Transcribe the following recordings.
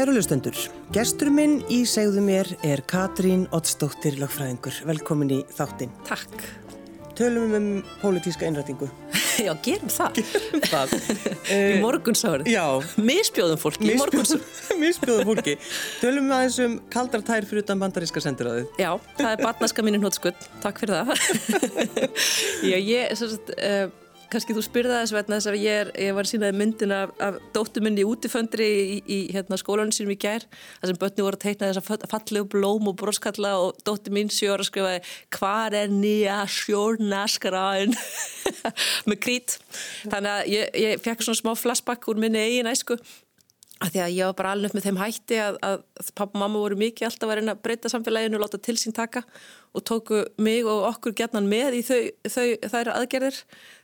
Kæru lustendur, gestur minn í segðu mér er Katrín Ottsdóttir Lagfræðingur. Velkomin í þáttinn. Takk. Tölum um pólitíska einrætingu. Já, gerum það. Gerum það. í morgunsárið. Já. Misbjóðum fólki í morgunsárið. Misbjóðum fólki. Tölum aðeins um kaldar tær fyrir utan bandaríska sendiráðið. Já, það er batnaska mínu hnótskutt. Takk fyrir það. Já, ég, svo að... Kannski þú spyrða þess vegna þess að ég, er, ég var sínaði myndin af, af dóttuminni útiföndri í, í hérna, skólanum sínum í gær þar sem börni voru að teikna þess að fallegu blóm og broskalla og dóttu mín sjóra skrifaði hvað er nýja sjórnaskaraðin með krít. Þannig að ég, ég fekk svona smá flashback úr minni eigin æsku að því að ég var bara alveg með þeim hætti að, að pappa og mamma voru mikið alltaf að reyna að breyta samfélaginu og láta til sín taka og tóku mig og okkur gerðnan með í þau, þau, þær aðgerðir.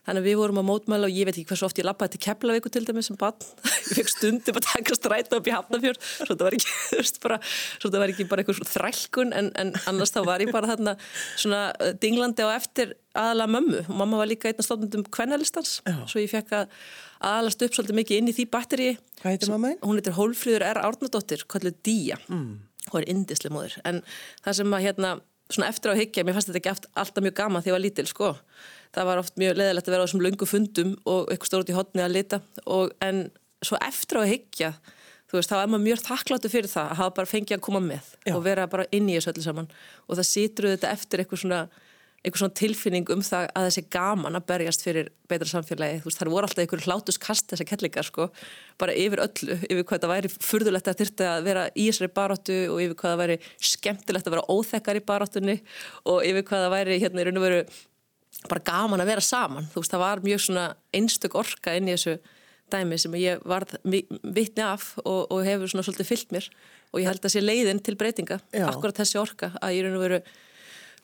Þannig að við vorum að mótmæla og ég veit ekki hversu oft ég lappaði til Keflavíku til dæmis sem bann ég fekk stundum að taka stræta upp í Hafnafjörn svo þetta var ekki, bara, þetta var ekki bara eitthvað þrælkun en, en annars þá var ég bara þarna svona uh, dinglandi á eftir aðala mömmu. Og mamma var líka einn af stofnundum kvennalistans. Svo ég fekk að aðalast upp svolítið mikið inn í því batteri Hvað heitir mamma þinn? Hún heitir Hólfríður R. Árnadóttir, kalluð Díja mm. og er indisli móður en það sem að hérna, svona eftir á higgja mér fannst þetta ekki alltaf mjög gaman því að ég var lítil sko það var oft mjög leðilegt að vera á þessum löngu fundum og eitthvað stórt í hotni að lita og, en svo eftir á higgja þú veist, þá er maður mjög þakkláttu fyrir það að hafa bara fengið að koma með Já. og vera bara inn í þessu öllu saman og það sýtur þetta eftir eitthvað svona einhver svona tilfinning um það að þessi gaman að berjast fyrir betra samfélagi. Veist það voru alltaf einhver hlátuskast þessar kettlingar sko, bara yfir öllu yfir hvað það væri furðulegt að þyrta að vera í þessari baróttu og yfir hvað það væri skemmtilegt að vera óþekkar í baróttunni og yfir hvað það væri hérna í raun og veru bara gaman að vera saman. Þú veist það var mjög svona einstök orka inn í þessu dæmi sem ég varð vitni af og, og hefur svona svolítið fyllt mér og ég held að sé leiðin til breytinga. Akkurat þessi orka að ég raun og veru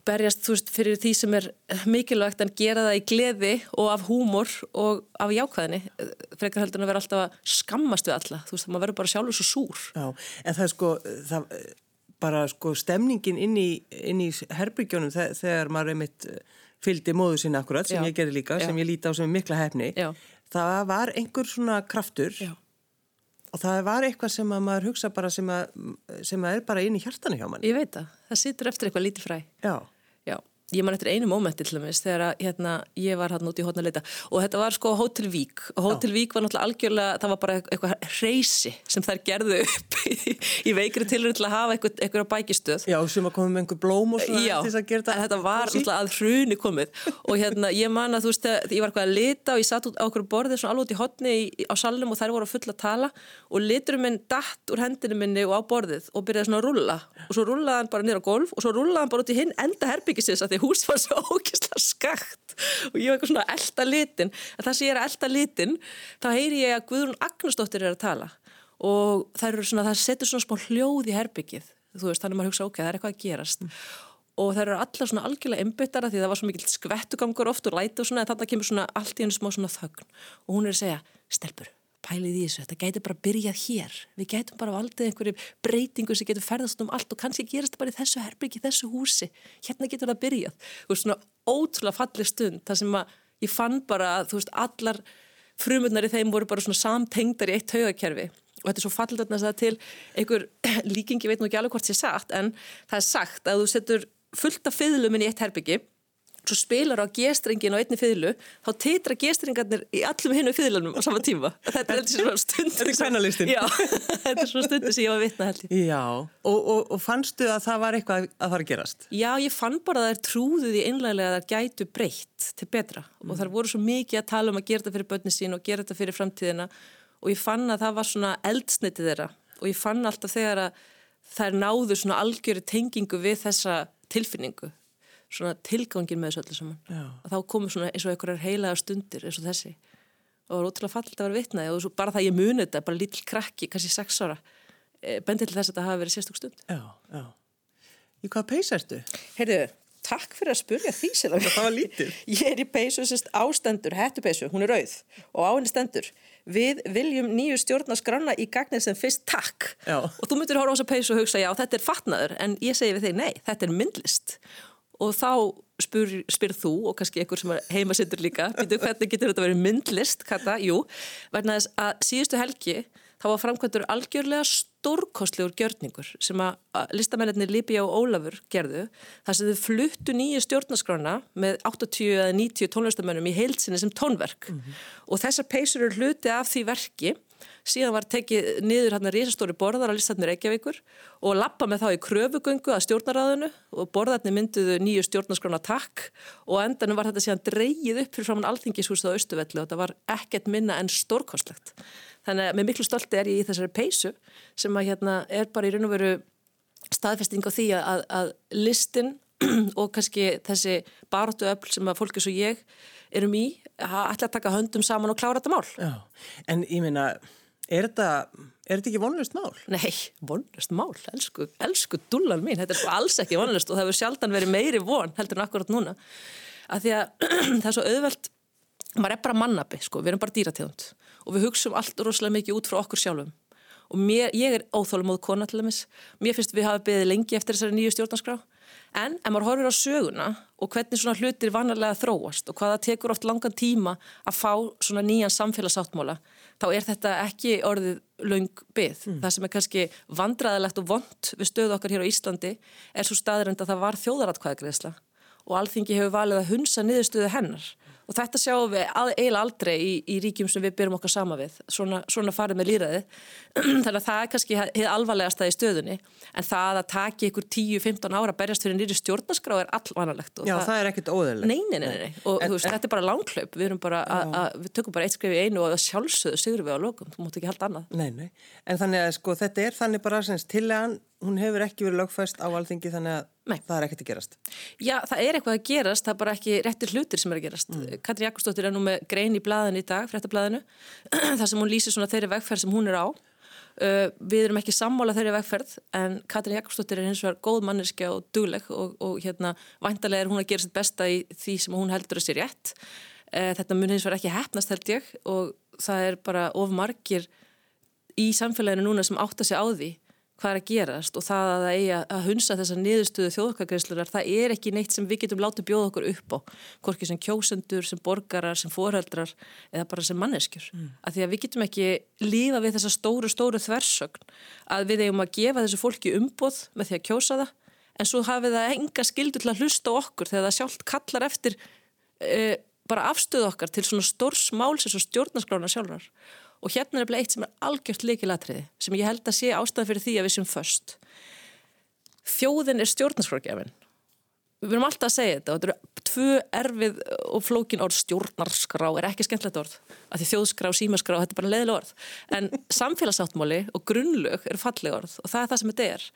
berjast veist, fyrir því sem er mikilvægt en gera það í gleði og af húmor og af jákvæðinni frekar heldur en að vera alltaf að skammast við alla þú veist, maður verður bara sjálfur svo súr Já, en það er sko það, bara sko stemningin inn í, inn í herbygjónum þegar maður er mitt fylgdi móðu sinna akkurat sem Já. ég gerir líka, Já. sem ég líti á sem mikla hefni Já. það var einhver svona kraftur Og það var eitthvað sem að maður hugsa bara sem að, sem að er bara inn í hjartanu hjá mann. Ég veit það. Það situr eftir eitthvað lítið fræ. Já. Ég man eftir einu mómenti til dæmis þegar að, hérna, ég var hann út í hótna leita og þetta var sko Hotel Vík og Hotel Vík var náttúrulega algjörlega, það var bara eitthvað reysi sem þær gerðu upp í, í veikri tilrönd til að hafa eitthvað, eitthvað bækistöð. Já, sem að koma með einhver blóm og svona Já, til þess að gera þetta. Já, þetta var náttúrulega að hruni komið og hérna ég man að þú veist að ég var eitthvað að lita og ég satt út á okkur borðið svona alveg út í hótni á salnum og þær voru fulla að tala og liturum minn datt úr hendinu minni og á borðið og byrjaði svona að rulla og svo rullaði hann bara á golf og svo rullaði hann bara út í hinn enda herbyggisins að því hús var svo ógislega skakt og ég var eitthvað svona elda litin. En það sem ég er að elda litin þá heyri ég að Guðrún Agnustóttir er að tala og það svona, það setur svona smá hljóð í herbyggið veist, þannig að maður hugsa, ok, það er eitthvað að gerast. Mm. og það eru allar svona algjörlega einbyttara því það var svo mikil skvettugangur oft og læti og svona, en þannig kemur svona allt í hennu smá svona þögn. Og hún er að segja, stelpur pælið í þessu, þetta gæti bara byrjað hér. Við gætum bara valdið einhverju breytingu sem getur ferðast um allt og kannski gerast bara í þessu herbyggi, þessu húsi. Hérna getur það byrjað, veist svona ótrúlega fallið stund, það sem að ég fann bara að þú veist allar frumundar í þeim voru bara svona samtengdar í eitt haugakerfi og þetta er svo fallið að það til einhver líkingi veit nú ekki alveg hvort sé sagt en það er sagt að þú setur fullt af fiðluminn í eitt herbyggi svo spilar á gestrengin á einni fiðlu þá titra gestringarnir í allum hinnu fiðlunum á sama tíma. Þetta er svona stundu þetta er kvænalistin þetta er svona stundu sem ég var vitna held Já, og, og, og fannstu að það var eitthvað að fara að gerast? Já, ég fann bara að það er trúðuð í einlega að það gætu breytt til betra. Mm. og það voru svo mikið að tala um að gera þetta fyrir börni sín og gera þetta fyrir framtíðina. Og ég fann að það var svona eldsnitið þeirra. Og ég fann alltaf þegar að er náðu svona algjöru tengingu við þessa tilfinningu svona tilgangin með þessu öllu saman. Já. að þá komur svona eins og einhverjar heilagar stundir eins og þessi. Og það var ótrúlega fallit að vera vitnaði og bara það ég muni þetta, bara lítill krakki, kannski sex ára e, bendið til þess að þetta hafi verið sérstök stund. Já, já. Í hvað peys ertu? Heyrðu, takk fyrir að spurja því sem það var lítið Ég er í peysu sérst ástendur, hættupeysu, hún er auð og á henni stendur. Við viljum nýju stjórnaskranna í gagnir sem fyrst takk. Já. og þú myndir hóra á þessa peysu og hugsa já þetta er fatnaður en ég segi við þig nei, þetta er myndlist og þá spyr, spyr þú og kannski einhver sem heima sittur líka, býtu hvernig getur þetta verið myndlist, kata, jú, verðin að síðustu helgi þá var framkvæmdur algjörlega stórkostlegur gjörningur sem að listamennir Líbia og Ólafur gerðu þar sem þau fluttu nýju stjórnaskrána með 80 eða 90 tónlistamennum í heilsinni sem tónverk mm -hmm. og þessar peysur eru hluti af því verki síðan var tekið niður hérna risastóri borðar að listatnir Reykjavíkur og lappa með þá í kröfugöngu að stjórnaráðinu og borðarnir mynduðu nýju stjórnarskrána takk og endanum var þetta síðan dreyið upp fyrir framann alþingishúsið á Östuvelli og þetta var ekkert minna en stórkostlegt. Þannig að með miklu stolti er ég í þessari peysu sem að hérna er bara í raun og veru staðfesting á því að, að listin og kannski þessi baróttu öll sem að fólki svo ég erum í ætla að taka höndum saman og klára þetta mál. Já, en ég meina er þetta, er þetta ekki vonlust mál? Nei, vonlust mál, elsku, elsku dullan mín, þetta er sko alls ekki vonlust og það hefur sjaldan verið meiri von heldur en akkurat núna. Að því að það er svo auðvelt maður er bara mannabi, sko, við erum bara dýrategund og við hugsaum allt rosalega mikið út frá okkur sjálfum. Og mér, ég er óþálum móð kona til dæmis, mér finnst við hafa beðið lengi eftir þessari nýju stjórnarskrá en ef maður horfir á söguna og hvernig svona hlutir vanarlega þróast og hvaða tekur oft langan tíma að fá svona nýjan samfélagsáttmála þá er þetta ekki orðið laung byggð. Mm. Það sem er kannski vandraðilegt og vond við stöðu okkar hér á Íslandi er svo staðrind að það var þjóðaratkvæðagreðsla og alþingi hefur valið að hunsa niðurstöðu hennar og þetta sjáum við eiginlega aldrei í, í ríkjum sem við byrjum okkar sama við svona, svona farið með líraði þannig að það er kannski hefði alvarlegast það í stöðunni. En það að taki ykkur 10-15 ára berjast fyrir nýri stjórnarskrá er allvanalegt Já, það, það er ekkit óðurlegt Nei, nei, nei, nei. og en, veist, en, þetta er bara langklaup við, við tökum bara eitt skrif í einu og sjálfsögðu sigur við á lokum, þú mútt ekki halda annað. Nei, nei, en þannig að sko þetta er þannig bara til að hún hefur ekki verið lögfæst á alþingi þannig að Nei. það er ekkert að gerast. Já, það er eitthvað að gerast, það er bara ekki réttir hlutir sem er að gerast. Mm. Katri Jakobsdóttir er nú með grein í blæðinu í dag, fréttablaðinu, þar sem hún lýsir svona þeirri vegferð sem hún er á. Uh, við erum ekki sammála þeirri vegferð en Katri Jakobsdóttir er hins vegar góð manniski og dugleg og, og hérna vantarlega er hún að gera sitt besta í því sem hún heldur að sé rétt. Uh, þetta mun hins vegar ekki hefnast held ég og það er bara of margir í samfélaginu núna sem átta sig á því hvað er að gerast og það að það eigi að hunsa þessar niðurstöðu þjóðokkagreyslurar, það er ekki neitt sem við getum látið bjóða okkur upp á, hvorki sem kjósendur, sem borgarar, sem foreldrar eða bara sem manneskjur. Mm. Að því að við getum ekki lífa við þessa stóru, stóru þversögn að við eigum að gefa þessu fólki umboð með því að kjósa það, en svo hafið það enga skildu til að hlusta okkur þegar það sjálft kallar eftir e, bara afstöðu okkar til svona stórs mál sem stjórnaskrána sjálfar og hérna er bara eitt sem er algjört leikilatriði sem ég held að sé ástæðan fyrir því að við sem först þjóðin er stjórnarskrárgjafin við verðum alltaf að segja þetta og þetta eru tvö erfið og flókin orð. Stjórnarskrá er ekki skemmtilegt orð að því þjóðskrá, símaskrá, þetta er bara leiðileg orð. En samfélagsáttmáli og grunnlög er falleg orð og það er það sem þetta er.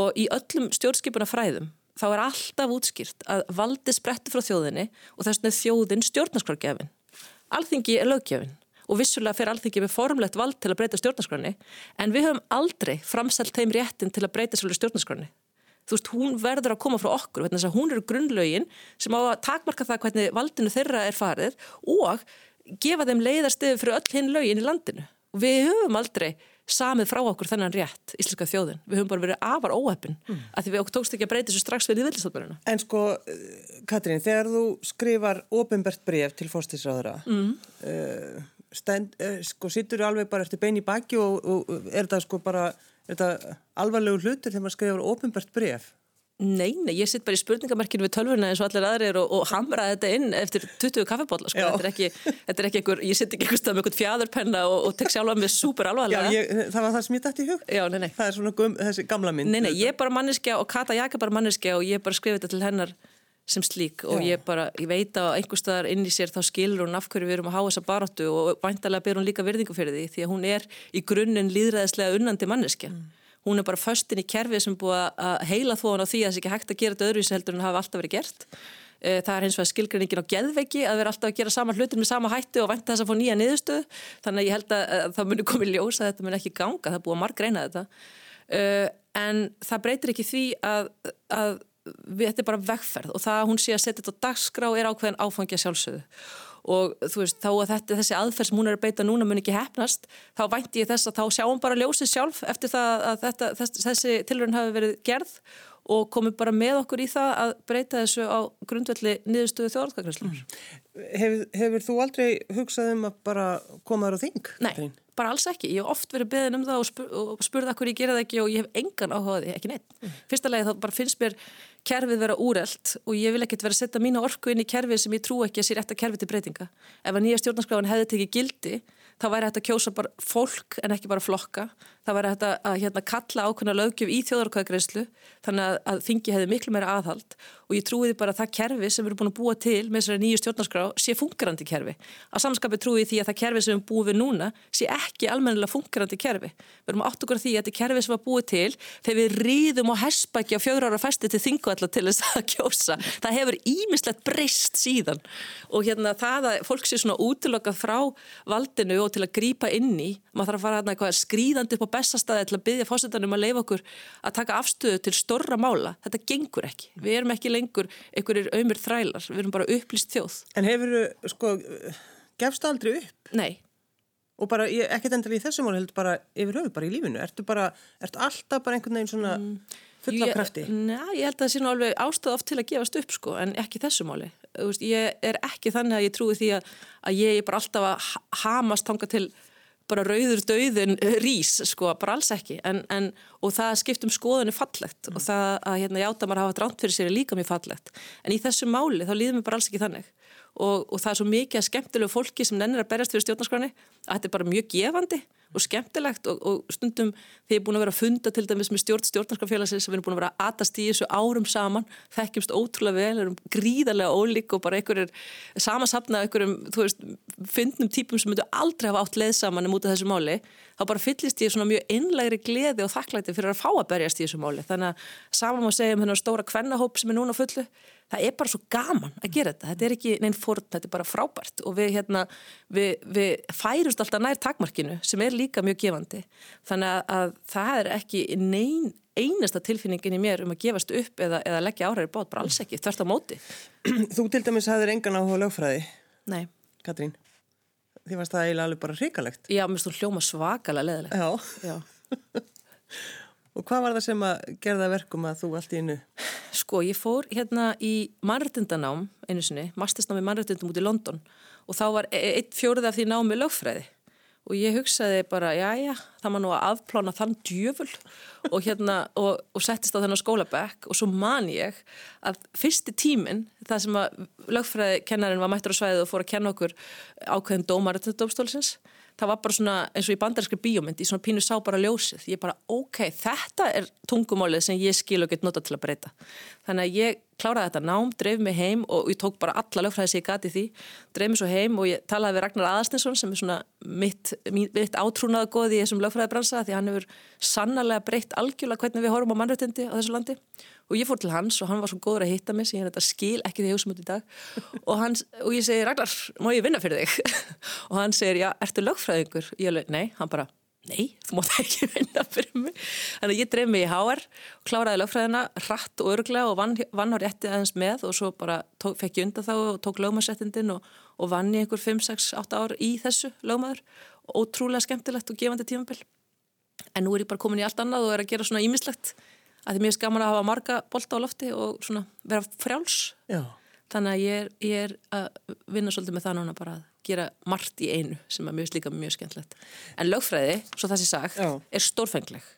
Og í öllum stjórnskipuna fræðum þá er alltaf útskýrt að valdi sprettu frá þjóðinni og þess vegna þjóðin stjórnarskrárgjafin alþingi er löggefin og vissulega fer allþingi með formlegt vald til að breyta stjórnarskroni en við höfum aldrei framselt þeim réttin til að breyta svolítið stjórnarskroni. Þú veist, hún verður að koma frá okkur, þess að hún eru grunnlaugin sem á að takmarka það hvernig valdinu þeirra er farið og gefa þeim leiðarstöðu fyrir öll hinn laugin í landinu. Og við höfum aldrei samið frá okkur þennan rétt íslenska þjóðin. Við höfum bara verið afar óheppin mm. að því við okkur tókst ekki að breyta þessu strax fyrir viðlistofnarina. En sko, Katrín, þegar þú skrifar ofinbært bref til fórstísraðara mm. uh, stend, eh, sko sittur alveg bara eftir bein í baki og, og er þetta sko bara er þetta alvarlegu hlutir þegar maður skrifur ofinbært bref? Nei, nei, ég sitt bara í spurningamerkinu við tölvurna eins og allir aðrir og, og hamra þetta inn eftir 20 kaffebóla sko. þetta er ekki, þetta er ekki einhver, ég sitt ekki einhver stað með einhvern fjæðurpenna og, og tek sjálfa með super alvarlega. Já, ég, það var það sem ég dætti í hug. Já, nei, nei. Það er svona gum, þessi gamla mynd. Nei, nei, ég er bara manneskja og Kata Jaka bara manneskja og ég er bara skrifið þetta til hennar sem slík og ég bara, ég veit að einhver staðar inn í sér þá skilur hún af hverju við erum að há þessa baróttu og væntalega ber hún líka verðingu fyrir því því að hún er í grunninn líðræðislega unnandi manneskja. Mm. Hún er bara föstin í kerfið sem búið að heila þó hann á því að það sé ekki hægt að gera þetta öðruvísi heldur en hafa alltaf verið gert. Eh, það er hins vegar skilgreiningin á geðveiki að vera alltaf að gera sama hlutin með sama hætti og vænta þess að fá nýja niðurstöð. Þannig að ég held að það muni komið ljós að þetta muni ekki ganga, það er búið að marg reyna þetta. Eh, en það breytir ekki því að, að við, þetta er bara vegferð og það að hún sé að setja þetta á dagskrá er ákveðin áfangja sjálfsögðu og þú veist, þá að þetta, þessi aðferð sem hún er að beita núna mun ekki hefnast þá vænti ég þess að þá sjáum bara ljósið sjálf eftir það að þetta, þess, þessi tilrönd hafi verið gerð og komið bara með okkur í það að breyta þessu á grundvelli niðurstöðu þjóðarkvækriðslunar. Mm. Hefur, hefur þú aldrei hugsað um að bara koma þér á þing? Nei, bara alls ekki. Ég hef oft verið beðin um það og, spur, og spurða hvernig ég gera það ekki og ég hef engan áhugaði, ekki neitt. Mm. Fyrsta lagi þá bara finnst mér kerfið vera úrelt og ég vil ekkert vera að setja mína orku inn í kerfið sem ég trú ekki að sé rétt að kerfið til breytinga. Ef að nýja stjórnarskráin hefði tekið gildi þá væri hægt að kjósa bara fólk en ekki bara flokka. Það hægt að, að hérna, kalla ákveðna lögjöf í þjóðarkvæðgreyslu þannig að, að þingi hefði miklu meira aðhald og ég trúiði bara að það kerfi sem við erum búin að búa til með þessari nýju stjórnarskrá sé fungerandi kerfi. Að samskapi trúiði því að það kerfi sem við búum við núna sé ekki almennilega fungerandi kerfi. Við erum átt okkur því að þetta kerfi sem var búið til þegar við rýðum og hespækja fjögur ára fæsti til þingualla til þess að kjósa. Það hefur ímislegt breyst síðan og hérna það að fólk sé svona útilokað frá valdinu og til að grýpa inn í, maður þarf að fara eitthvað skrýðandi upp á bestastæði til að byggja fósittanum að leifa okkur að taka afstöðu til storra mála. Þetta gengur ekki. Við erum ekki lengur einhverjir auðmur þrælar, við erum bara upplýst þjóð. En hefur sko, gefstu aldrei upp? Nei. Og bara, ekkert endal í þessum mál heldur bara yfir höfu, bara í lífinu. Ertu bara, ertu alltaf bara einhvern veginn svona mm, fulla krafti? Næ, ég held að það sé nú alveg ástöð oft til að gefast upp, sko, en ekki þessu máli. Veist, ég er ekki þannig að ég trúi því að, að ég er bara alltaf að hamast tanga til bara rauður döðin rís, sko, bara alls ekki. En, en, og það skiptum skoðinu fallegt. Mm. og það að hérna játamar hafa dránt fyrir sér er líka mjög fallegt. En í þessu máli þá líðum við bara alls ekki þannig. Og, og það er svo mikið að skemmtilegu fólki sem nennir að berjast fyrir stjórnarskrani að þetta er bara mjög gefandi og skemmtilegt og, og stundum þegar ég er búin að vera að funda til dæmis með stjórn stjórnarskrafélagsins sem erum búin að vera að atast í þessu árum saman, þekkjumst ótrúlega vel, erum gríðarlega ólík og bara einhverjir samansapnað einhverjum, þú veist, fyndnum típum sem myndu aldrei hafa átt leið saman um út af þessu máli, þá bara fyllist ég svona mjög innlegri gleði og þakklæti fyrir að fá að berjast í þessu máli. Þannig að saman má segja um hennar stóra kvennahóp sem er núna fullu, það er bara svo gaman að gera þetta þetta er ekki neinn fórn, þetta er bara frábært og við, hérna, við, við færumst alltaf nær takmarkinu sem er líka mjög gefandi. Þannig að, að það er ekki neinn einasta tilfinningin í mér um að gefast upp eða, eða leggja áræri bót, bara alls ekki, þvert á móti. Þú til dæmis hafðir engan áhuga lögfræði Nei. Katrín, því varst það eiginlega alveg bara hrikalegt. Já, mér stóð hljóma svakalega leðilegt Já, Já. Og hvað var það sem að gerða verkum að þú allt í innu? Sko, ég fór hérna í mannrættindanám einu sinni, mastersnám í mannrættindum út í London. Og þá var e- eitt fjórið af því námi lögfræði og ég hugsaði bara, já, já, það maður nú að afplána þann djöful. Og hérna, og, og settist á þennan skólabekk og svo man ég að fyrsti tíminn, það sem að lögfræðikennarin var mættur á svæðið og fór að kenna okkur ákveðin dómar til dómstólsins það var bara svona eins og í bandarinskri bíómynd í svona pínu sá bara ljósið. Ég bara ok, þetta er tungumálið sem ég skil og get nota til að breyta. Þannig að ég kláraði þetta nám, dreif mig heim og ég tók bara alla lögfræði sem ég gati því dreif mig svo heim og ég talaði við Ragnar Aðarstinsson sem er svona mitt, mitt átrúnaða goði í þessum lögfræðibransa því hann hefur sannarlega breytt algjörlega hvernig við horfum á mannréttindi á þessu landi. Og ég fór til hans og hann var svo góður að hitta mig sem ég þetta skil ekki því hugsa mútið í dag. Og, hans, og ég segi Ragnar, má ég vinna fyrir þig? Og hann segir, já, ertu lögfræðingur? Ég alveg, nei, hann bara nei, þú mátt ekki vinna fyrir mig. Þannig að ég dreif mig í HR kláraði lögfræðina hratt og örglega og vann, vann á rétti aðeins með og svo bara tók, fekk ég undan þá og tók lögmaðsettindin og, og vann í einhver 5, 6, 8 ár í þessu lögmaður. Og ótrúlega skemmtilegt og gefandi tímabill en nú er ég bara komin í allt annað og er að gera svona ímislegt að því mér er skaman að hafa marga bolta á lofti og svona vera frjáls. Já. Þannig að ég er, ég er að vinna svolítið með það núna bara að gera margt í einu sem er mjög líka mjög skemmtilegt. En lögfræði, svo það sé sagt, Já. er stórfengleg.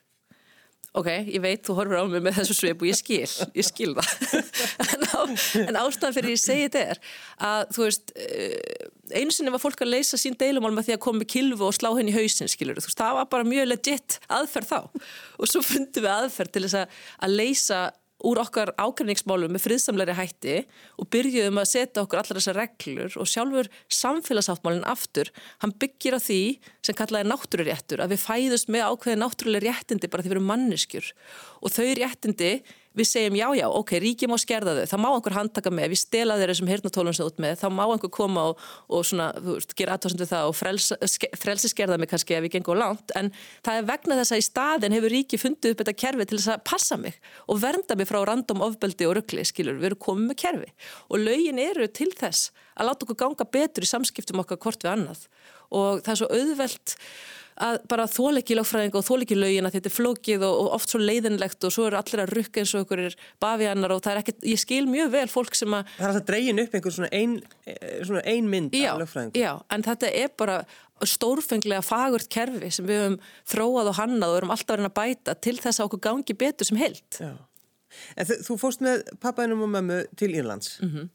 Ok, ég veit, þú horfur á mig með þessu sveip og ég skil, ég skil það. En, á, en ástæðan fyrir ég segi þetta er að þú veist eh, einu sinni var fólk að leysa sín deilumál með því að koma með kilvu og slá henni í hausin skilur, þú veist, það var bara mjög legit aðferð þá. Og svo fundum við aðferð til þess að, að leysa úr okkar ákveðningsmálum með friðsamleiri hætti og byrjuðum að setja okkur allar þessar reglur og sjálfur samfélagsáttmálinn aftur, hann byggir á því sem kallaði náttúruréttur að við fæðust með ákveði náttúrulega réttindi bara því við erum manneskjur. Og þau réttindi við segjum já já, ok, ríki má skerða þau þá má einhver handtaka með, við stela þeir þessum hirtnatólum sem út með, þá má einhver koma og, og svona, þú veist, gera aðtóðsend við það og frelsi frels skerða mig kannski ef ég gengur langt, en það er vegna þess að í staðin hefur ríki fundið upp þetta kerfi til þess að passa mig og vernda mig frá random ofbeldi og ruggli, skilur, við erum komið með kerfi. Og lögin eru til þess að láta okkur ganga betur í samskiptum okkar hvort við annað. Og það er svo auðvelt að bara þóleiki lögfræðing og þóleiki lögin að þetta er flókið og, og oft svo leiðinlegt og svo eru allir að rukka eins og okkur er bafiannar og það er ekkert, ég skil mjög vel fólk sem að... Það er alltaf dregin upp einhver svona ein, svona ein mynd af lögfræðing. Já, en þetta er bara stórfenglega fagurt kerfi sem við höfum þróað og hannað og erum alltaf að reyna að bæta til þess að okkur gangi betur sem held. Já. En þú fóst með pappaðinum og mömmu til Írlands. Mm -hmm.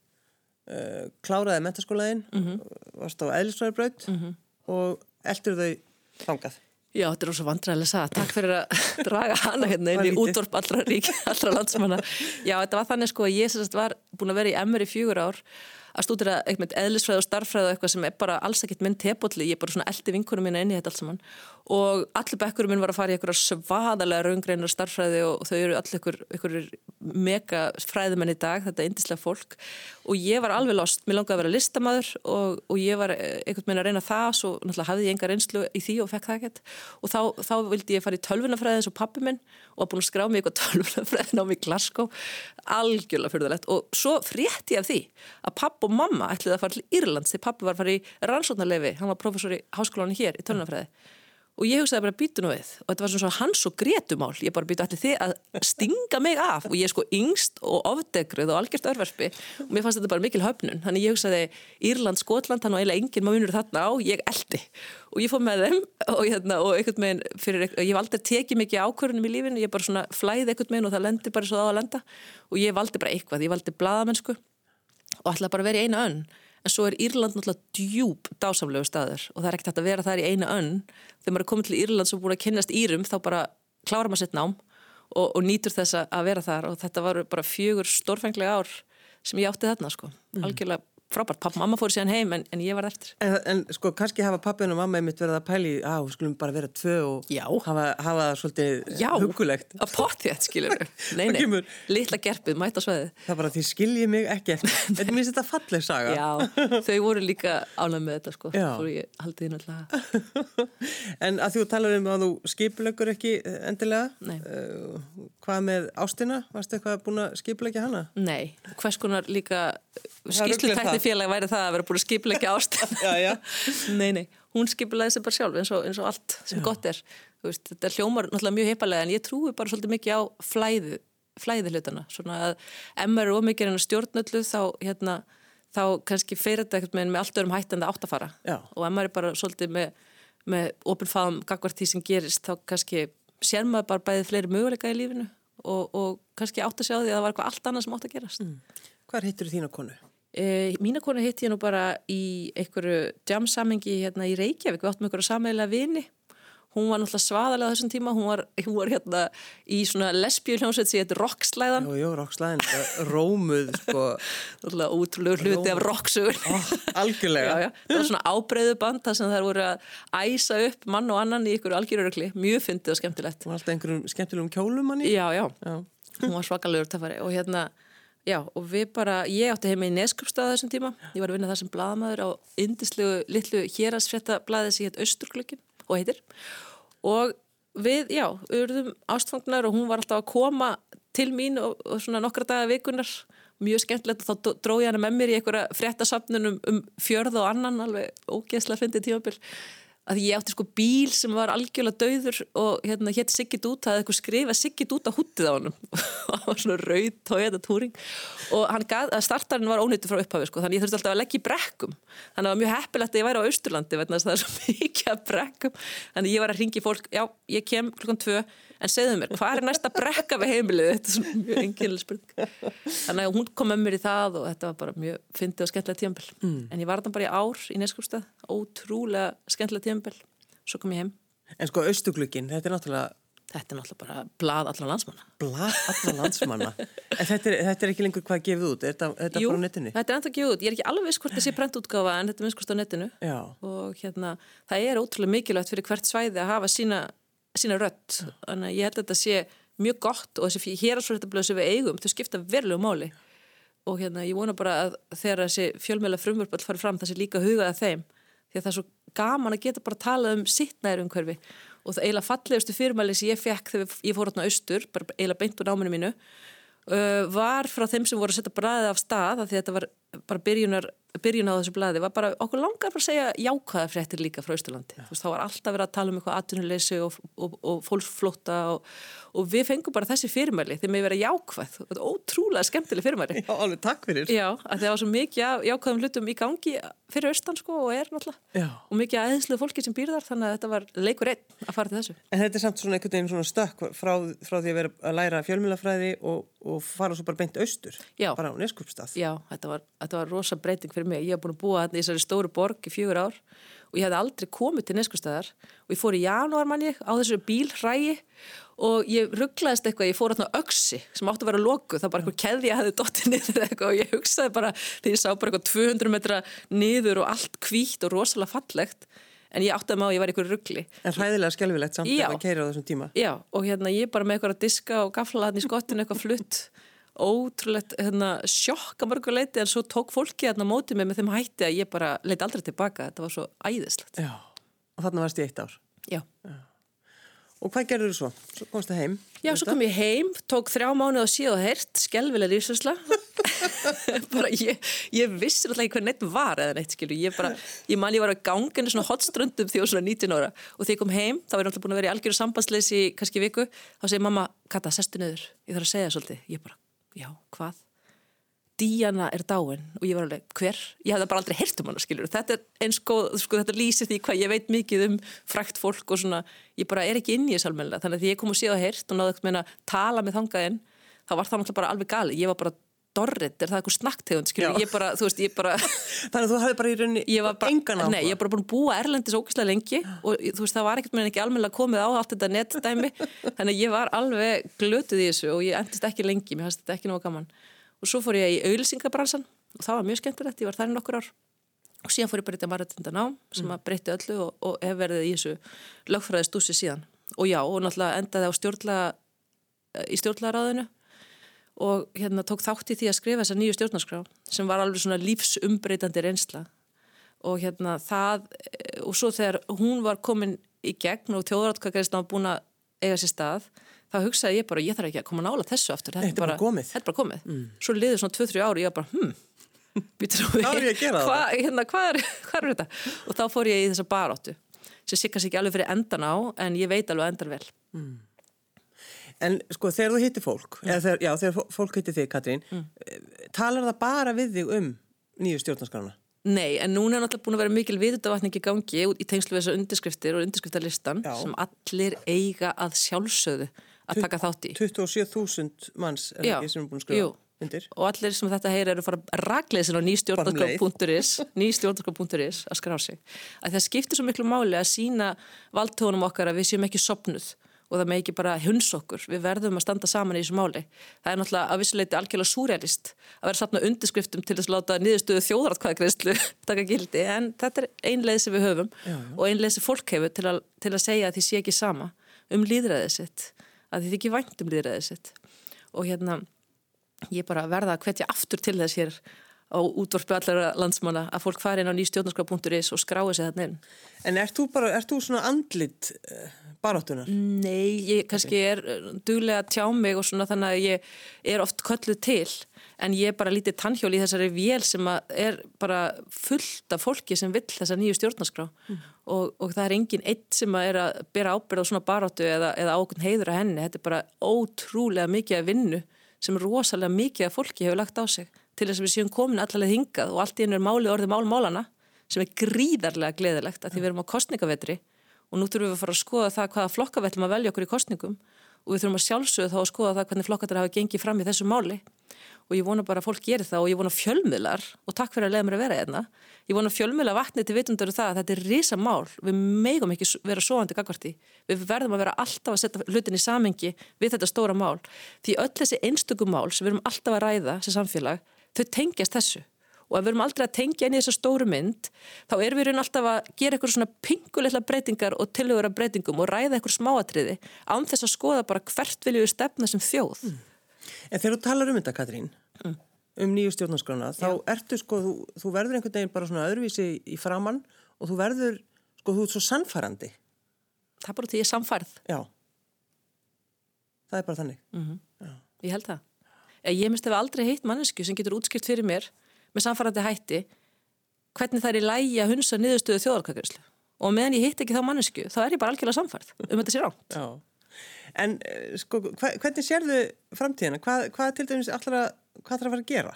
uh, kláraði mentaskólaðinn, mm -hmm. varst á eðlisvæðarbröð mm -hmm. og eldur þau fangað. Já, þetta er ósað vandræðilega að sagða. Takk fyrir að draga hana hérna inn í útdorp allra rík, allra landsmanna. Já, þetta var þannig sko að ég sérst var búin að vera í MR í fjögur ár að stúdira eitthvað eðlisfræð og starffræð og eitthvað sem er bara alls ekkit minn tepolli, ég er bara svona eldi vinkunum mína inn í þetta alls saman og allir bekkurum minn var að fara í eitthvað svaðalega raungreinar starffræði og þau eru allir ykkur, ykkur mega fræðumenn í dag, þetta indislega fólk. Og ég var alveg lost, mér langaði að vera listamæður og, og ég var einhvern veginn að reyna það, svo náttúrulega hafði ég enga reynslu í því og fekk það ekkert. Og þá, þá vildi ég fara í tölvunafræðins og pappi minn og að búin að skrá mig eitthvað tölvunafræðin á mig Glasgow, algjörlega fyrðulegt og svo frétti ég af því að papp og mamma ætliði að fara til Írlands. Því pappi var að fara í rannsóknarlefi, hann var professor í háskólanum hér í tölvunafræði og ég hugsaði bara býtu nú við. Og þetta var svona hans og gretumál ég bara býtu allir þið að stinga mig af? Og ég er sko yngst og ofdegruð og algjört örverspi og mér fannst þetta bara mikil höfnun. Þannig ég hugsaði Írland, Skotland þannig að eiginlega enginn maður vinnur þarna á, ég eldi og ég fóð með þeim og, hérna, og einhvern veginn fyrir, ég valdi að teki mikið ákvörðunum í lífinu, ég bara svona flæði einhvern veginn og það lendi bara svo á að lenda. Og ég valdi bara eitthvað, ég valdi bladamennsku og ætlaði bara að vera í eina önn en svo er Írland náttúrulega djúb dásamlegu staður. Og það er ekkert að vera þar í eina önn. Þegar maður er komið til Írland sem búin að kynast Írum þá bara klára maður sitt nám og, og nýtur þess að vera þar. Og þetta var bara fjögur stórfenglega ár sem ég átti þarna sko, mm. algjörlega frábært, pappa og mamma fóru síðan heim en, en ég var eftir. En, en sko kannski hafa pappin og mamma einmitt verið að pæli að við skulum bara vera tvö og Já. hafa, hafa svolítið hugulegt Já, að potið skilur Nei, nei, litla gerpið, mæta sveði Það er bara því skiljið mig ekki eftir. Þetta er þetta falleg saga. Já, þau voru líka ánæg með þetta sko. Fóru ég haldið inn alltaf En að þú talar um að þú skipulegur ekki eh, endilega Nei. uh, Hvað með ástina? Varstu eitthvað búin að skipulegja hana? Nei, hvers konar líka skýrslutækni félag væri það að vera búin að ástina já, já. Nei, nei, hún skipulegði sig bara sjálf eins og, eins og allt sem já. gott er veist, Þetta er hljómar náttúrulega mjög heipalega en ég trúi bara svolítið mikið á flæði, flæði hlutana svona að ef maður er ómikið en stjórnöldu þá, hérna, þá kannski feir þetta eitthvað með, allt örum hættandi átt að fara og ef maður er bara svolítið með, með ofinfáðum gagvart því sem gerist þá kannski sér maður bara bæðið fleiri möguleika í lífinu og, og kannski átt að sjá því að það var eitthvað allt annað sem átt að gerast. Mm. Hvar hittur þína konu? Eh, mína konu hitt ég nú bara í einhverju jamsamengi hérna í Reykjavík, við áttum einhverju sammeila vini. Hún var náttúrulega svaðalega á þessum tíma. Hún var, hún var hérna í svona lesbíuljónsveit sem heit Rockslæðan. Jú, jú, Rockslæðan, rómuð sko. Náttúrulega útrúlega hluti af rocksugur oh, Algjörlega. Já, já. Það var svona ábreyðu band þar sem þær voru að æsa upp mann og annan í ykkur algjörurökli mjög fyndið og skemmtilegt. Og alltaf einhverjum skemmtilegum kjólum manni. Já, já, já. hún var svakalegur tafari og hérna Já, og við bara, ég átti heima í Neskjöpstað þessum tíma, ég var að vinna það sem bladamæður á indislegu litlu hérasfjetta bladið sem hétt Östurklökin og heitir. Og við, já, auðvitaðum ástfangnar og hún var alltaf að koma til mín og, og svona nokkra daga vikunar mjög skemmtilegt og þá dróði hann með mér í einhverja fréttasafnun um, um fjörð og annan alveg ógeðslega fyndið tímabill að ég átti sko bíl sem var algjörlega dauður og hérna hétt Siggit út það hefði eitthvað skrifað Siggit út á húttið á hann og það var svona rauð tóið túring og hann gað, að startarinn var ónýttu frá upphafi sko þannig ég þurfti alltaf að leggja í brekkum. Þannig að það var mjög heppilegt að ég væri á Austurlandi þannig að það er svo mikið að brekkum. Þannig ég var að ringi fólk, já ég kem klukkan tvö en segðu mér, hvað er næsta brekka við heimilið, þetta er svona mjög enginlega spurning. Þannig að hún kom með mér í það og þetta var bara mjög fyndið og skemmtilega tíambel mm. en ég var þarna bara í ár í Neskjöpstað ótrúlega skemmtilega tíambel svo kom ég heim. En sko austuglugin, þetta er náttúrulega Þetta er náttúrulega bara blad allar landsmanna. Blad allar landsmanna? En þetta er, þetta er ekki lengur hvað gefið út, er þetta, þetta Jú, bara á netinu? þetta er enda gefið út, ég er ekki alveg viss hvort það sé prentútgáfa en þetta er minnskust á netinu. Já. og hérna, það er ótrúlega mikilvægt fyrir hvert svæði að hafa sína sína rött, þannig að ég held að þetta sé mjög gott og þessi hérarsvöldablaðu sem við eigum, þau skipta verulegu máli. Og hérna ég vona bara að þegar þessi fjölmjöla frumvörp all farið fram það sé líka hugaða þeim, því að það er svo gaman að geta bara að tala um sitt næru umhverfi og það eiginlega fallegustu fyrirmæli sem ég fekk þegar ég fór átna austur, bara eiginlega beint úr náminu mínu uh, var frá þeim sem voru að setja bræðið af stað, því þetta var bara byrjunar byrjun á þessu bladi var bara okkur langar að segja jákvæða fréttir líka frá Ísturlandi. Ja. Þá var alltaf verið að tala um eitthvað atvinnuleysi og, og, og fólksflótta og, og við fengum bara þessi fyrirmæli þegar við verið jákvæð. Þetta er ótrúlega skemmtileg fyrirmæli. Já, alveg takk fyrir. Já, það var svo mikið jákvæðum hlutum í gangi fyrir austan sko og er náttúrulega. Og mikið aðeinslu fólki sem býr þar þannig að þetta var leikur einn að fara til þessu. En þetta er samt svona einhvern veginn svona stökk frá, frá því að vera að læra fjölmjölafræði og, og fara svo bara beint austur, Já. bara á neskupstað. Já, þetta var, þetta var rosa breyting fyrir mig. Ég hef búin að búa í þessari stóru borg í fjögur ár og ég hef aldrei komið til neskustæðar og ég fór í janúar manni á þessu bílrægi og ég rugglaðist eitthvað, ég fór alltaf öksi sem átti að vera loku, það bara eitthvað keði að hefði dottið niður eitthvað og ég hugsaði bara þegar ég sá bara eitthvað 200 metra niður og allt kvítt og rosalega fallegt en ég átti að má að ég var eitthvað ruggli. En hræðilega skjálfilegt samt að það keiri á þessum tíma. Já, og hérna ég bara með eitthvað að diska og gafla hann í skottinu eitthvað flutt ótrúlegt hérna, sjokk að mörgu leiti en svo tók fólki hérna mótið mig með þeim hætti að ég bara leiti aldrei tilbaka. Þetta var svo æðislegt. Já, og þarna varst ég eitt ár. Já, Já. Og hvað gerður þú svo? Svo komst það heim? Já, svo kom ég heim, tók þrjá mánu og síð og heyrt, skjálfilega lífsversla bara ég, ég vissi alltaf ekki hvað neitt var eða neitt skilju, ég bara, ég man ég var á ganginu svona hotströndum því ég var svona 19 ára. Og þegar ég kom heim, þá var ég alltaf búin að vera í algjöru sambandsleysi kannski viku, þá segir mamma Kata, sestu nöður, ég þarf að segja svolítið. Ég bara, já, hvað? Díana er dáin og ég var alveg, hver? Ég hafði bara aldrei heyrt um hana, skiljur. Þetta er eins og, sko, þetta lýsir því hvað ég veit mikið um frækt fólk og svona, ég bara er ekki inn í þess almennilega. Þannig að því ég kom og séð og heyrt og náðu ekkert meina tala með þangaðinn, þá var það náttúrulega bara alveg gali. Ég var bara dorrið, er það eitthvað snakktegund? Ég bara, þú veist, ég bara... Þannig að þú hafði bara í rauninni engan áhuga? Nei, ég var bara búin að búa Erlendis ógæslega lengi og þú veist, það var ekkert með ekki almennilega komið á allt þetta nettdæmi, þannig að ég var alveg glötuð í þessu og ég endist ekki lengi, mér fannst þetta ekki nógu gaman og svo fór ég í auðlýsingabransan og það var mjög skemmtilegt, ég var þar í nokkur ár og síðan fór ég bara í þetta margættindan á sem mm. að breytti öllu og, og hef verið í þessu lögfræði stúsi síðan og já, og náttúrulega endaði á stjórnla í stjórnlaráðinu og hérna tók þátt í því að skrifa þessa nýju stjórnarskrá sem var alveg svona lífsumbreytandi reynsla og hérna það og svo þegar hún var komin í gegn og þjóðratkakæðist á búin að eiga sér stað þá hugsaði ég bara, ég þarf ekki að koma nála þessu aftur þetta er bara komið, er bara komið. Mm. svo liður svona 2-3 ári og ég bara, hm hvað er ég að gera hva, hérna, hvað, er, hvað er þetta og þá fór ég í þessa baróttu sem kannski ekki alveg fyrir endan á en ég veit alveg endar vel mm. En sko þegar þú hittir fólk ja. eða þegar, já, þegar fólk hittir þig Katrín mm. talar það bara við þig um nýju stjórnarskrana? Nei, en núna er náttúrulega búin að vera mikil viðutavatning í gangi í tengslu við þessu undirskriftir og undirskriftarlistan já. sem allir eiga að sjálfsögðu að taka þátt í 27.000 manns er Já, ekki sem er búin að skrifa undir og allir sem þetta heyr eru að fara sér á nýstjórnarskap.is nýstjórnarskap.is að skrá sig að það skiptir svo miklu máli að sína valdtónum okkar að við séum ekki sopnuð og það með ekki bara hunds okkur. Við verðum að standa saman í þessu máli. Það er náttúrulega að vissuleiti algjörlega súrealist að vera sapna undirskriftum til þess að láta niðurstöðu þjóðratkvæðagreyslu taka gildi en þetta er ein leið sem við höfum já, já. og ein leið sem fólk hefur til að, til að segja að því sé ekki sama um líðræðið sitt að þið ekki væntum líðræðið sitt. Og hérna ég bara verða að hvetja aftur til þess hér á útvarpi allara landsmanna að fólk fari inn á nýstjórnarskraf.is og skrái sig þarna inn. En ert þú bara, ert þú svona andlit uh, baráttunar? Nei, ég kannski er eh, duglega tjá mig og svona þannig að ég er oft kölluð til en ég er bara lítið tannhjól í þessari vél sem er bara fullt af fólki sem vill þessa nýju stjórnarskrá mm. og, og það er engin eitt sem er að bera ábyrð á svona baróttu eða, eða ákveðin heiður að henni, þetta er bara ótrúlega mikið að vinnu sem rosalega mikið að fólki hefur lagt á sig til þess að við séum komin allavega hingað og allt í einu er máli orðið málmálana sem er gríðarlega gleðilegt að því við erum á kostningavetri og nú þurfum við að fara að skoða það hvaða flokkavellum að velja okkur í kostningum og við þurfum að sjálfsögðu þá að skoða það hvernig flokkatar hafa gengið fram í þessu máli. Og ég vona bara að fólk gerir það og ég vona fjölmiðlar og takk fyrir að leiða mér að vera hérna ég vona fjölmiðla vatni til vitundar um það að þetta er risa mál, við megum ekki vera sovandi gagvarti, við verðum að vera alltaf að setja hlutin í samengi við þetta stóra mál, því öll þessi einstökum mál sem við erum alltaf að ræða sem samfélag, þau tengjast þessu og ef við erum aldrei að tengja inn í þessa stóru mynd þá erum við raun alltaf að gera eitthvað svona pinguleitla breytingar og tilhjóra breytingum og ræða eitthvað smáatriði án þess að skoða bara hvert viljum við stefna sem þjóð. Mm. En þegar þú talar um þetta Katrín, mm. um nýju stjórnarskrána, þá Já. ertu sko, þú, þú verður einhvern veginn bara svona öðruvísi í framann og þú verður, sko, þú ert svo sannfærandi. Það er bara því ég er samfærð. Já. Það er bara þannig. Mm -hmm. Ég held það. Ég myndi að hafa aldrei heitt mannesku sem getur útskipt fyrir mér með samfærandi hætti hvernig það er í lægi að hunsa niðurstöðu þjóðarkakjörslu og meðan ég hitt ekki þá mannesku þá er ég bara algjörlega samfærð um þetta sé ránt Já. En eh, sko, hva, hvernig sérðu framtíðina? Hvað, hvað til dæmis allra, hvað þarf að fara að gera?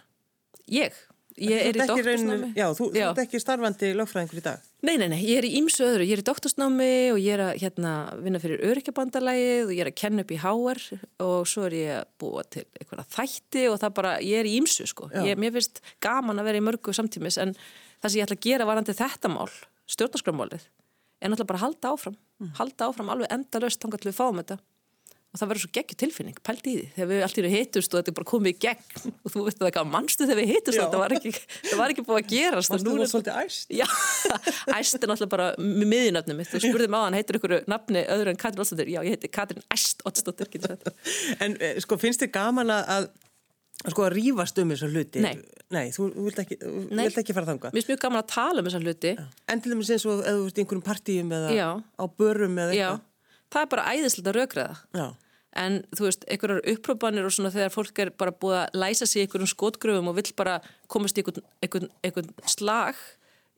Ég? Ég er í doktorsnámi. Já, þú, þú ert ekki starfandi lögfræðingur í dag? Nei, nei, nei, ég er í ímsu öðru. Ég er í doktorsnámi og ég er að hérna, vinna fyrir örykjabandalægið og ég er að kenna upp í HR og svo er ég að búa til eitthvað þætti og það bara, ég er í ímsu sko. Ég, mér finnst gaman að vera í mörgu samtímis en það sem ég ætla að gera varandi þetta mál, stjórnarskramálið, er náttúrulega bara að halda áfram. Mm. Halda áfram alveg endalöst þannig að við fáum þetta og það verður svo geggjur tilfinning, pælt í því þegar við allir hittust og þetta er bara komið í gegn. Og þú veit að það er mannstu þegar við hittust? Þetta var ekki, það var ekki búið að gerast. Varst þú svolítið æst? Já, æst er náttúrulega bara miðinöfnum mitt, þú spurðið mig á hann, heitir ykkur nafni öðru en Katrin Ótstóttir, já ég heiti Katrin Æst Ótstóttir En eh, sko finnst þið gaman að sko að rýfast um þessar hluti? Nei. Nei, þú vilt ekki, vilt ekki fara þanga Mér finnst mjög gaman að tala um þessar hluti. En til dæmis eins og eða í eða Já. á börum eða en þú veist, einhverjar upprópanir og svona þegar fólk er bara búið að læsa sig einhverjum skotgröfum og vill bara komast í einhvern, einhvern, einhvern slag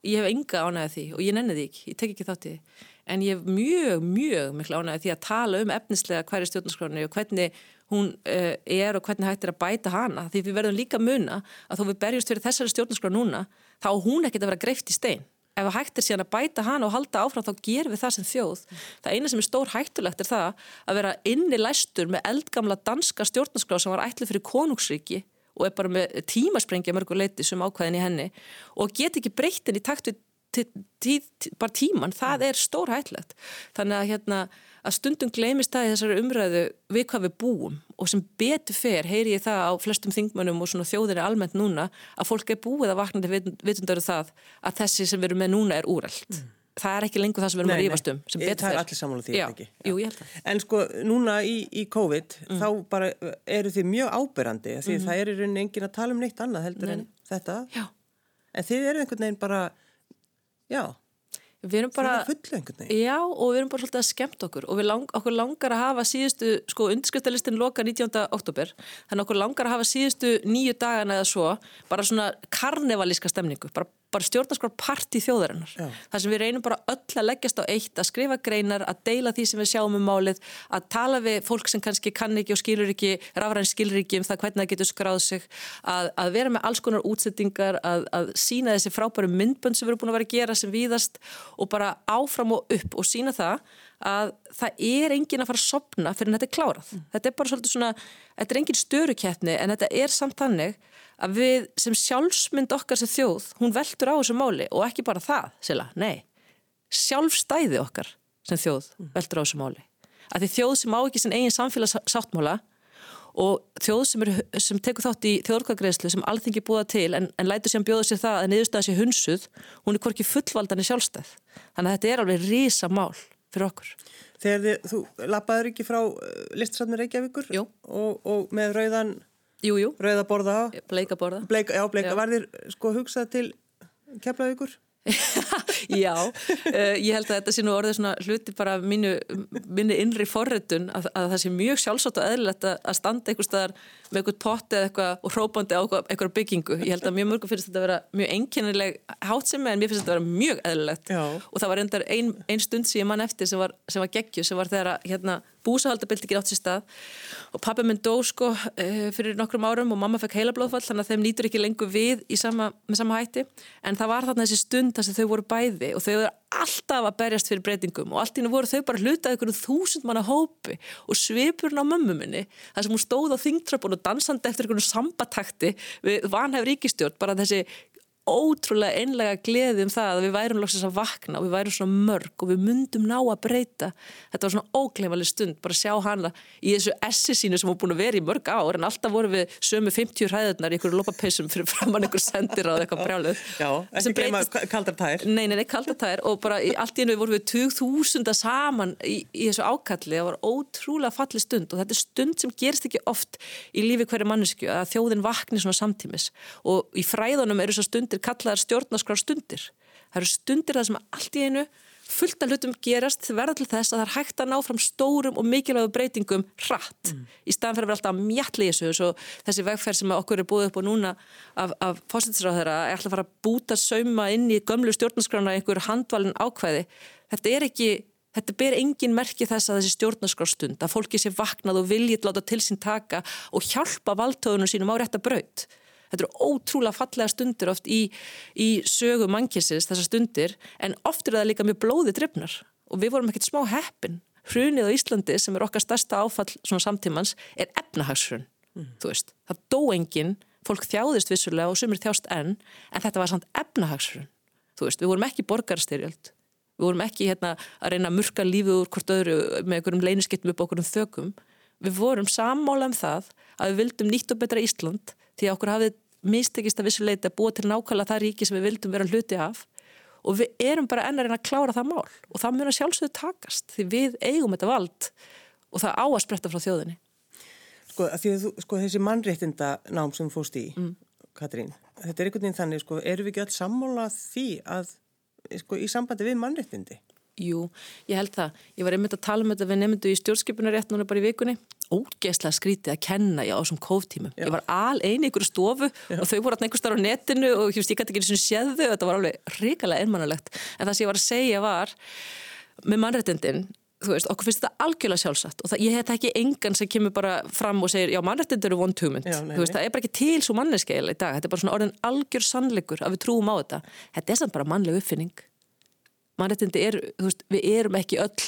ég hef enga ánægða því og ég nenni því ekki, ég tek ekki þátt í því. En ég hef mjög, mjög miklu ánægða því að tala um efnislega hverju stjórnarskráni og hvernig hún uh, er og hvernig hægt er að bæta hana því við verðum líka muna að þó við berjumst fyrir þessari stjórnarskrá núna þá hún ekkert að vera greift í stein ef hægt er síðan að bæta hana og halda áfram þá gerum við það sem þjóð. Það eina sem er stór hættulegt er það að vera inni læstur með eldgamla danska stjórnarskrá sem var ætlið fyrir konungsríki og er bara með tímasprengja mörgur leiti sem ákvæðin í henni og get ekki breytin í takt við bara tíman, það er stór hættulegt. Þannig að hérna að stundum gleimist það í þessari umræðu við hvað við búum og sem betur fer heyri ég það á flestum þingmönnum og svona þjóðinni almennt núna að fólk er búið að vakna til vitundaru það að þessi sem við erum með núna er úrælt. Mm. Það er ekki lengur það sem við erum að rífast um sem betur fer. Það er allir samála því, ekki? Já. Jú, ég held það. En sko núna í, í COVID mm. þá bara eru þið mjög áberandi því mm -hmm. það er í rauninni engin að tala um neitt annað heldur nei. en þetta. Já. En þið eru einhvern veginn bara, já Við erum bara, já og við erum bara svolítið að skemmt okkur og lang, okkur langar að hafa síðustu, sko undirskriftarlistin loka 19. oktober, þannig okkur langar að hafa síðustu nýju dagana eða svo bara svona karnevalíska stemningu, bara bara stjórnarskvar parti þjóðarinnar Já. þar sem við reynum bara öll að leggjast á eitt að skrifa greinar, að deila því sem við sjáum um málið, að tala við fólk sem kannski kann ekki og skilur ekki rafræn skilur ekki um það hvernig það getur skráð sig að, að vera með alls konar útsettingar að, að sína þessi frábæru myndbönd sem við erum búin að vera að gera sem víðast og bara áfram og upp og sína það að það er engin að fara að sopna fyrir en þetta er klárað. Mm. Þetta er bara svolítið svona, þetta er engin störukeppni en þetta er samt þannig að við sem sjálfsmynd okkar sem þjóð, hún veldur á þessu máli og ekki bara það, sila, nei. Sjálfstæði okkar sem þjóð mm. veldur á þessu máli. Að því þjóð sem á ekki sin eigin samfélagssáttmála og þjóð sem, er, sem tekur þátt í þjóðorkagreðslu sem alþingi búða til en, en lætur sér bjóða sér það að niðurstaða sér hunsuð hún er hvorki fullvaldan í sjálfstæð. Þannig að þetta er alveg rísa mál fyrir okkur. Þegar þið, þú lappaður ekki frá uh, listasafnir Reykjavíkur og, og með rauðan Jú, jú. Rauða borða á. Bleika borða. Bleika, já, bleika. Já. Var þér sko hugsað til keflaðugur? Já, uh, ég held að þetta sé nú orðið svona hluti bara mínu, minni innri forrættun að, að það sé mjög sjálfsagt og eðlilegt að standa einhver staðar með eitthvað potti eða eitthvað og hrópandi á eitthvað byggingu. Ég held að mjög mörgum finnst þetta að vera mjög einkennileg hátsemi en mér finnst þetta að vera mjög eðlilegt Já. og það var endar ein, ein stund sem ég mann eftir sem var, var geggju sem var þegar að hérna, búsahaldabildingin átt sér stað og pappi minn dó sko uh, fyrir nokkrum árum og mamma fekk heila blóðfall þannig að þeim nýtur ekki lengur við sama, með sama hætti. En það var þarna þessi stund þar sem þau voru bæði og þau voru alltaf að berjast fyrir breytingum og allt í nú voru þau bara hlutað ykkur þúsund manna hópi og svipurinn á mömmu minni þar sem hún stóð á þingtröpun og dansandi eftir ykkur sambatakti við vanhæf ríkistjórn bara þessi ótrúlega einlega gleði um það að við værum lóksins að vakna og við værum svona mörg og við myndum ná að breyta. Þetta var svona ógleimalig stund bara sjá hana í þessu essi sínu sem hún búin að vera í mörg ár en alltaf voru við sömu 50 hræðunar í einhverju lopapeisum fyrir framann einhver sendir á eitthvað brjálið Já, ekki gleyma kaldartær Nei, nei, nei, kaldartær og bara í, allt í enu voru við 2000 saman í, í þessu ákalli. Það var ótrúlega falli stund og þetta er stund sem gerist ekki oft í lífi hverju mannesku að þjóðin vakni svona samtímis. Og í fræðunum eru þessar stundir kallaðar stjórnaskrar stundir. Það eru stundir það sem allt í einu fullt af hlutum gerast verða til þess að það er hægt að ná fram stórum og mikilvægu breytingum hratt mm. í staðan fyrir að vera alltaf mjalli í þessu og þessi vegferð sem okkur er búið upp og núna af, af fósittisráðara er alltaf að fara að búta sauma inn í gömlu stjórnarskrána einhver handvalin ákvæði þetta er ekki Þetta ber engin merki þess að þessi stjórnarskrástund að fólki sé vaknað og viljið láta til sín taka og hjálpa valdtöðunum sínum á rétta braut. Þetta eru ótrúlega fallega stundir oft í, í sögu mannkissins þessar stundir en oft er það líka mjög blóði drifnar og við vorum ekkert smá heppin. Hrunið á Íslandi sem er okkar stærsta áfall svona samtímans er efnahagshrun. Mm. Það dó enginn, fólk þjáðist vissulega og sumir þjást enn en þetta var samt efnahagshrun. Við vorum ekki borgarstyrjöld. Við vorum ekki hérna, að reyna að murka lífið úr hvort öðru með einhverjum leyniskettum upp okkur um þökum. Við vorum sammála um það að við vildum nýtt og betra Ísland því að okkur hafið mistekist að vissuleita búa til nákvæmlega það ríki sem við vildum vera hluti af og við erum bara ennar en að klára það mál og það að sjálfsögðu takast því við eigum þetta vald og það á að spretta frá þjóðinni. Sko, þú, sko þessi mannréttinda nám sem fóst í, mm. Katrín, þetta er einhvern veginn þannig, sko, eru við ekki alls sammála því að, sko, í sambandi við mannréttindi? Jú, ég held það. Ég var einmitt að tala um þetta við nefndu í stjórnskipunarétt núna bara í vikunni ógeðslega skrítið að kenna já, á þessum kóftímum. Ég var al eini ykkur stofu já. og þau voru alltaf einhver starf á netinu og ég gæti ekki eins og séðu þau og þetta var alveg ríkala einmannalegt. En það sem ég var að segja var með mannrættindin, þú veist, okkur finnst þetta algjörlega sjálfsagt og það, ég hef ekki engan sem kemur bara fram og segir já, mannrættindir eru one two mynd. Þú veist, það er bara ekki til svo manneskeil í dag. Þetta er bara svona orðin algjör sannleikur að við trúum á þetta. Þetta er samt bara mannleg uppfinning. Mannrættindi er, þú veist, við erum ekki öll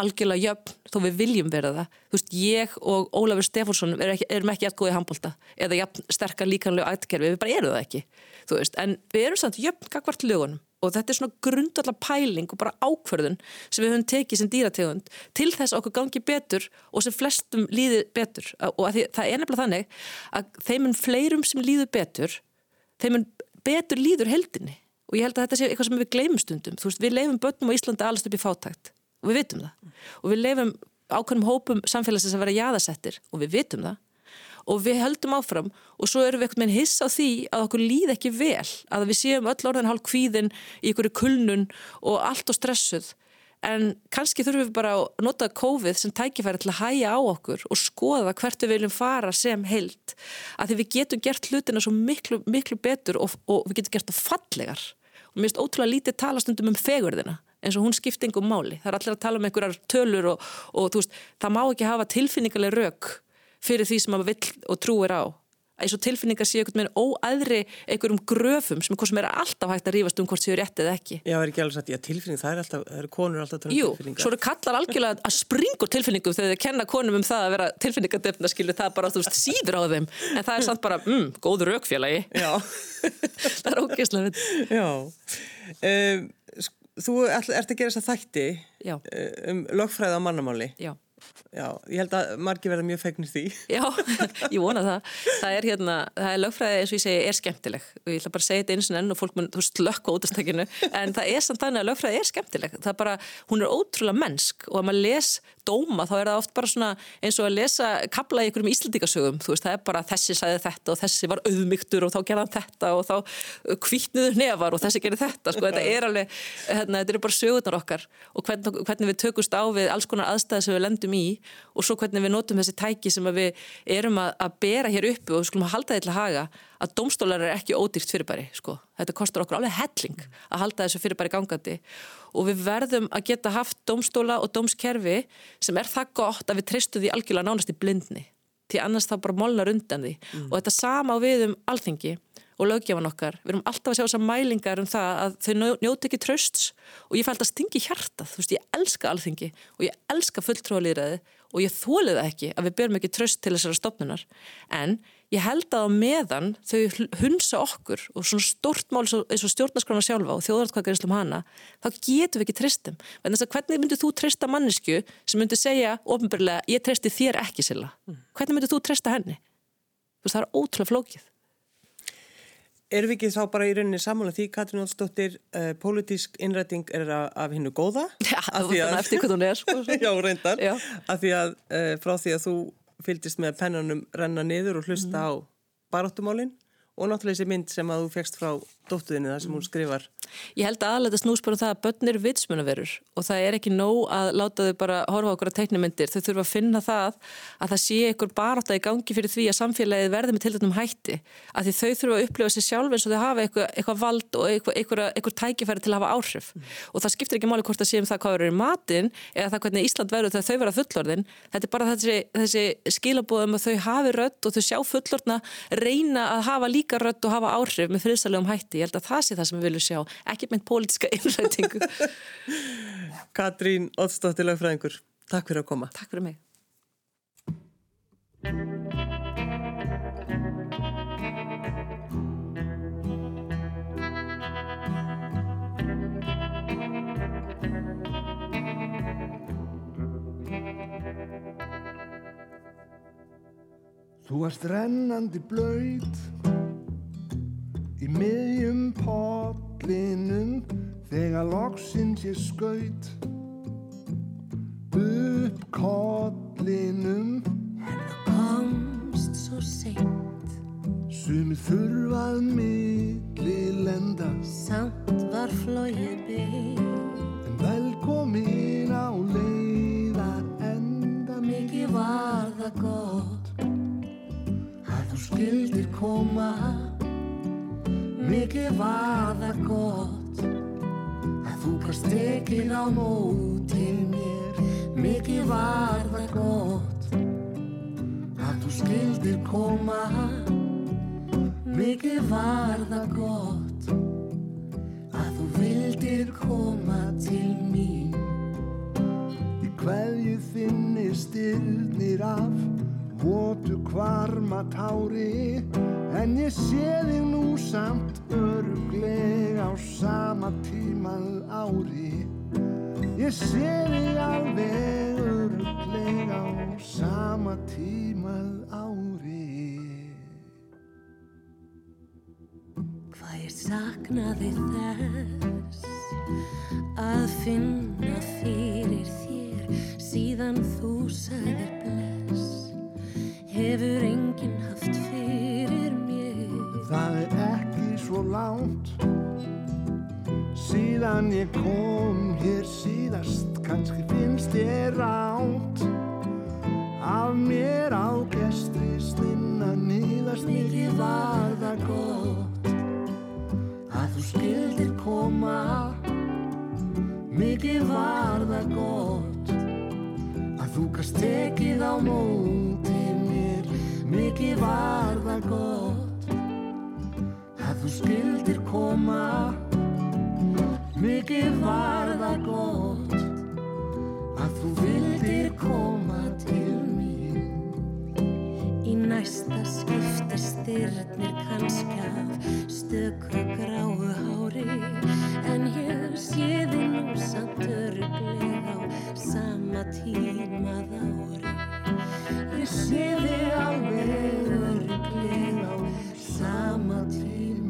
algjörlega jöfn þó við viljum vera það. Þú veist, ég og Ólafur Stefánsson erum ekki, erum ekki jægt góðið handbólta eða jæfn sterkar líkanlegu ætkerfi, við bara erum það ekki. Þú veist, en við erum samt jöfn gagvart lögunum og þetta er svona grundallar pæling og bara ákverðun sem við höfum tekið sem dýrategund til þess að okkur gangi betur og sem flestum líði betur og það er nefnilega þannig að þeiminn fleirum sem líður betur, þeiminn betur líður heldinni og ég held að þetta sé eitthvað sem við gleymum stundum. Þú veist, við leifum börnum á Íslandi allast upp í fátækt og við vitum það. Og við leifum ákveðnum hópum samfélagsins að vera jáðasettir og við vitum það. Og við höldum áfram og svo erum við eitthvað með hiss á því að okkur líð ekki vel að við séum öll orðin hálf kvíðin í ykkur kulnun og allt og stressuð. En kannski þurfum við bara að nota COVID sem tækifæri til að hæja á okkur og skoða hvert við viljum fara sem held að því við getum gert hlutina svo miklu, miklu betur og, og við getum gert það fallegar. Og mér finnst ótrúlega lítið talastundum um fegurðina eins og hún skipt engum máli. Það er allir að tala um einhverjar tölur og, og veist, það má ekki hafa tilfinningarlega rauk fyrir því sem maður vill og trúir á. Eins og tilfinningar séu einhvern veginn óæðri einhverjum gröfum sem er alltaf hægt að rífast um hvort séu rétt eða ekki. Já, það er ekki alveg satt, já, tilfinning, það er alltaf, það eru konur alltaf tala um tilfinningar. Jú, svo eru kallar algjörlega að springur tilfinningum þegar þeir kenna konum um það að vera tilfinningadefna, skilur það bara, þú veist, síður á þeim, en það er samt bara, mm, góður raukfélagi. Já. það er ógeðslega. Þú ert að gera þess að þætti Já. Eh, um lögfræða á mannamáli. Já. Já, ég held að margi verða mjög fegnir því. Já, ég vona það. Það er hérna, það er lögfræði eins og ég segi er skemmtileg og ég ætla bara að segja þetta eins og enn og fólk mun, þú veist, lökka út af stökkinu en það er samt þannig að lögfræði er skemmtileg. Það er bara, hún er ótrúlega mennsk og að maður les dóma þá er það oft bara svona eins og að lesa kabla í einhverjum íslendingasögum, þú veist, það er bara þessi sæði þetta og þessi var auðmygtur og þá gerðan þetta og þá kvítnuður nefar og þessi gerir þetta, sko, þetta er alveg, hérna, þetta er bara sögurnar okkar og hvernig, hvernig við tökumst á við alls konar aðstæði sem við lendum í og svo hvernig við notum þessi tæki sem við erum að, að bera hér uppi og skulum að halda þetta til að haga að domstólar er ekki ódýrt fyrirbæri sko. þetta kostar okkur alveg helling að halda þessu fyrirbæri gangandi og við verðum að geta haft domstóla og domskerfi sem er það gott að við treystum því algjörlega nánast í blindni. Því annars þá bara molnar undan því. Mm. og þetta sama á við um alþingi og löggefan okkar, við erum alltaf að sjá þessar mælingar um það að þau njóti ekki trösts og ég fælt að stingi hjartað, þú veist, ég elska alþingi og ég elska fulltróðalýraði og ég þólið ekki að við berum ekki tröst til þessara stopnunar, en ég held að á meðan þau hunsa okkur og svona stort mál eins og stjórnarskrána sjálfa og þjóðartkvækarinnslum hana, þá getum við ekki tristum, en þess að hvernig myndir þú trista mannesku sem myndir segja ofnbörlega, ég tristi þér ekki sila, mm. hvernig myndir þú trista henni? Þú veist, það er ótrúlega flókið. Erum við ekki þá bara í rauninni sammála því Katrín Ótsdóttir, uh, pólitísk innræting er af hinnu góða? Já, þannig að eftir hvað hún er. Sko. Já, reyndar. Já. Af því að uh, frá því að þú fylgist með pennanum renna niður og hlusta mm. á baráttumálinn og náttúrulega þessi mynd sem að þú fegst frá dóttuðinni það sem hún skrifar. Ég held aðalega þetta snús bara um það að börn eru vitsmunaverur og það er ekki nóg að láta þau bara horfa okkur á teiknumindir, þau þurfa að finna það að það sé ykkur barátt að í gangi fyrir því að samfélagið verði með til þetta um hætti. Að því þau þurfa að upplifa sér sjálf eins og þau hafa eitthvað, eitthvað vald og eitthvað, eitthvað, eitthvað tækifæri til að hafa áhrif. Mm. og það skiptir ekki máli hvort að séum það hvað eru í matin eða það hvernig Ísland verður þegar þau verða fullorðin. Þetta er bara þessi, þessi skilabóðum að þau hafi rött og þau sjá fullorðna reyna að hafa líka rött og hafa áhrif með friðsælegum hætti, ég held að það sé það sem við viljum sjá ekki meint pólitiska innrætingu Katrín Ótstóttir Lögfræðingur, takk fyrir að koma. Takk fyrir mig. Þú varst rennandi blöyt í miðjum pott kollinum þegar loksins ég skaut upp kollinum. En þú komst svo seint. Sumi þurfað milli lenda Samt var flóið bygg Mikið var það gott. Að þú gafst tekin á móti mér Mikið var það gott. Að þú skildir koma Mikið var það gott. Að þú vildir koma til mín. Í hverju þinni styrnir af votu kvarma tári En ég sé þig nú samt öruglega á sama tímað ári. Ég sé þig alveg öruglega á sama tímað ári. Hvað ég saknaði þess að finna fyrir þér síðan þú sagðir bless? Hefur enginn haft fyrir Það er ekki svo lánt Síðan ég kom hér síðast. Kanski finnst ég ránt Af mér á gestri slinna nýðast Mikið var það gott Að þú skildir koma. Mikið var það gott Að þú gast tekið á móti mér. Mikið var það gott þú skildir koma. Mikið var það gott að þú vildir koma til mín. Í næsta skipti styrnir kannski af stökru gráu hári en ég sé þið nú samt öruglega á sama tímað ári. Ég sé þið alveg öruglega á sama tímað